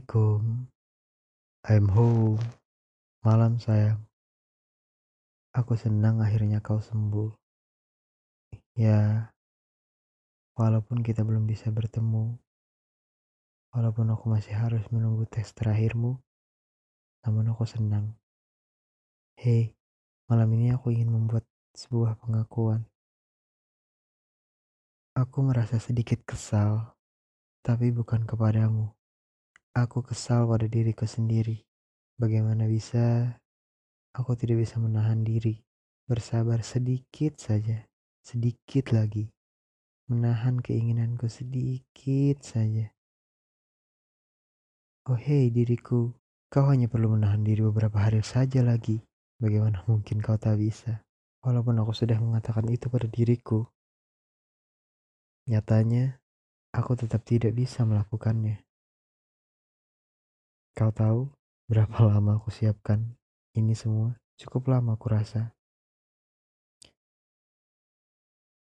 Assalamualaikum. I'm home. Malam sayang. Aku senang akhirnya kau sembuh. Ya, walaupun kita belum bisa bertemu, walaupun aku masih harus menunggu tes terakhirmu, namun aku senang. Hei, malam ini aku ingin membuat sebuah pengakuan. Aku merasa sedikit kesal, tapi bukan kepadamu. Aku kesal pada diriku sendiri. Bagaimana bisa aku tidak bisa menahan diri, bersabar sedikit saja, sedikit lagi, menahan keinginanku sedikit saja. Oh hei diriku, kau hanya perlu menahan diri beberapa hari saja lagi. Bagaimana mungkin kau tak bisa? Walaupun aku sudah mengatakan itu pada diriku, nyatanya aku tetap tidak bisa melakukannya. Kau tahu berapa lama aku siapkan ini semua? Cukup lama aku rasa.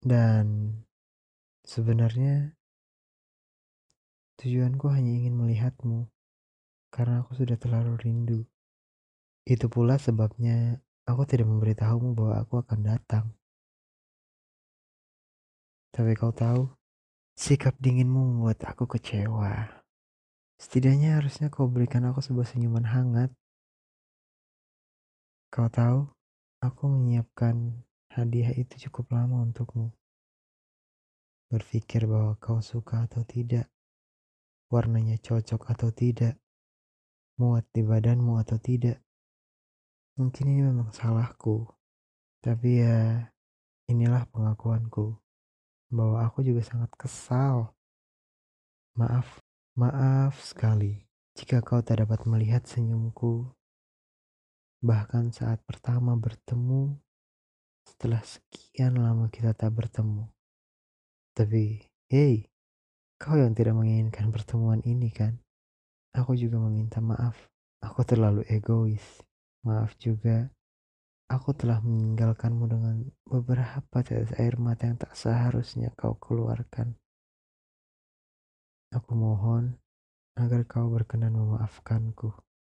Dan sebenarnya tujuanku hanya ingin melihatmu karena aku sudah terlalu rindu. Itu pula sebabnya aku tidak memberitahumu bahwa aku akan datang. Tapi kau tahu, sikap dinginmu membuat aku kecewa. Setidaknya harusnya kau berikan aku sebuah senyuman hangat. Kau tahu, aku menyiapkan hadiah itu cukup lama untukmu. Berpikir bahwa kau suka atau tidak, warnanya cocok atau tidak, muat di badanmu atau tidak. Mungkin ini memang salahku, tapi ya inilah pengakuanku bahwa aku juga sangat kesal. Maaf. Maaf sekali jika kau tak dapat melihat senyumku, bahkan saat pertama bertemu setelah sekian lama kita tak bertemu. Tapi, hei, kau yang tidak menginginkan pertemuan ini kan? Aku juga meminta maaf. Aku terlalu egois. Maaf juga, aku telah meninggalkanmu dengan beberapa tetes air mata yang tak seharusnya kau keluarkan. Aku mohon agar kau berkenan memaafkanku.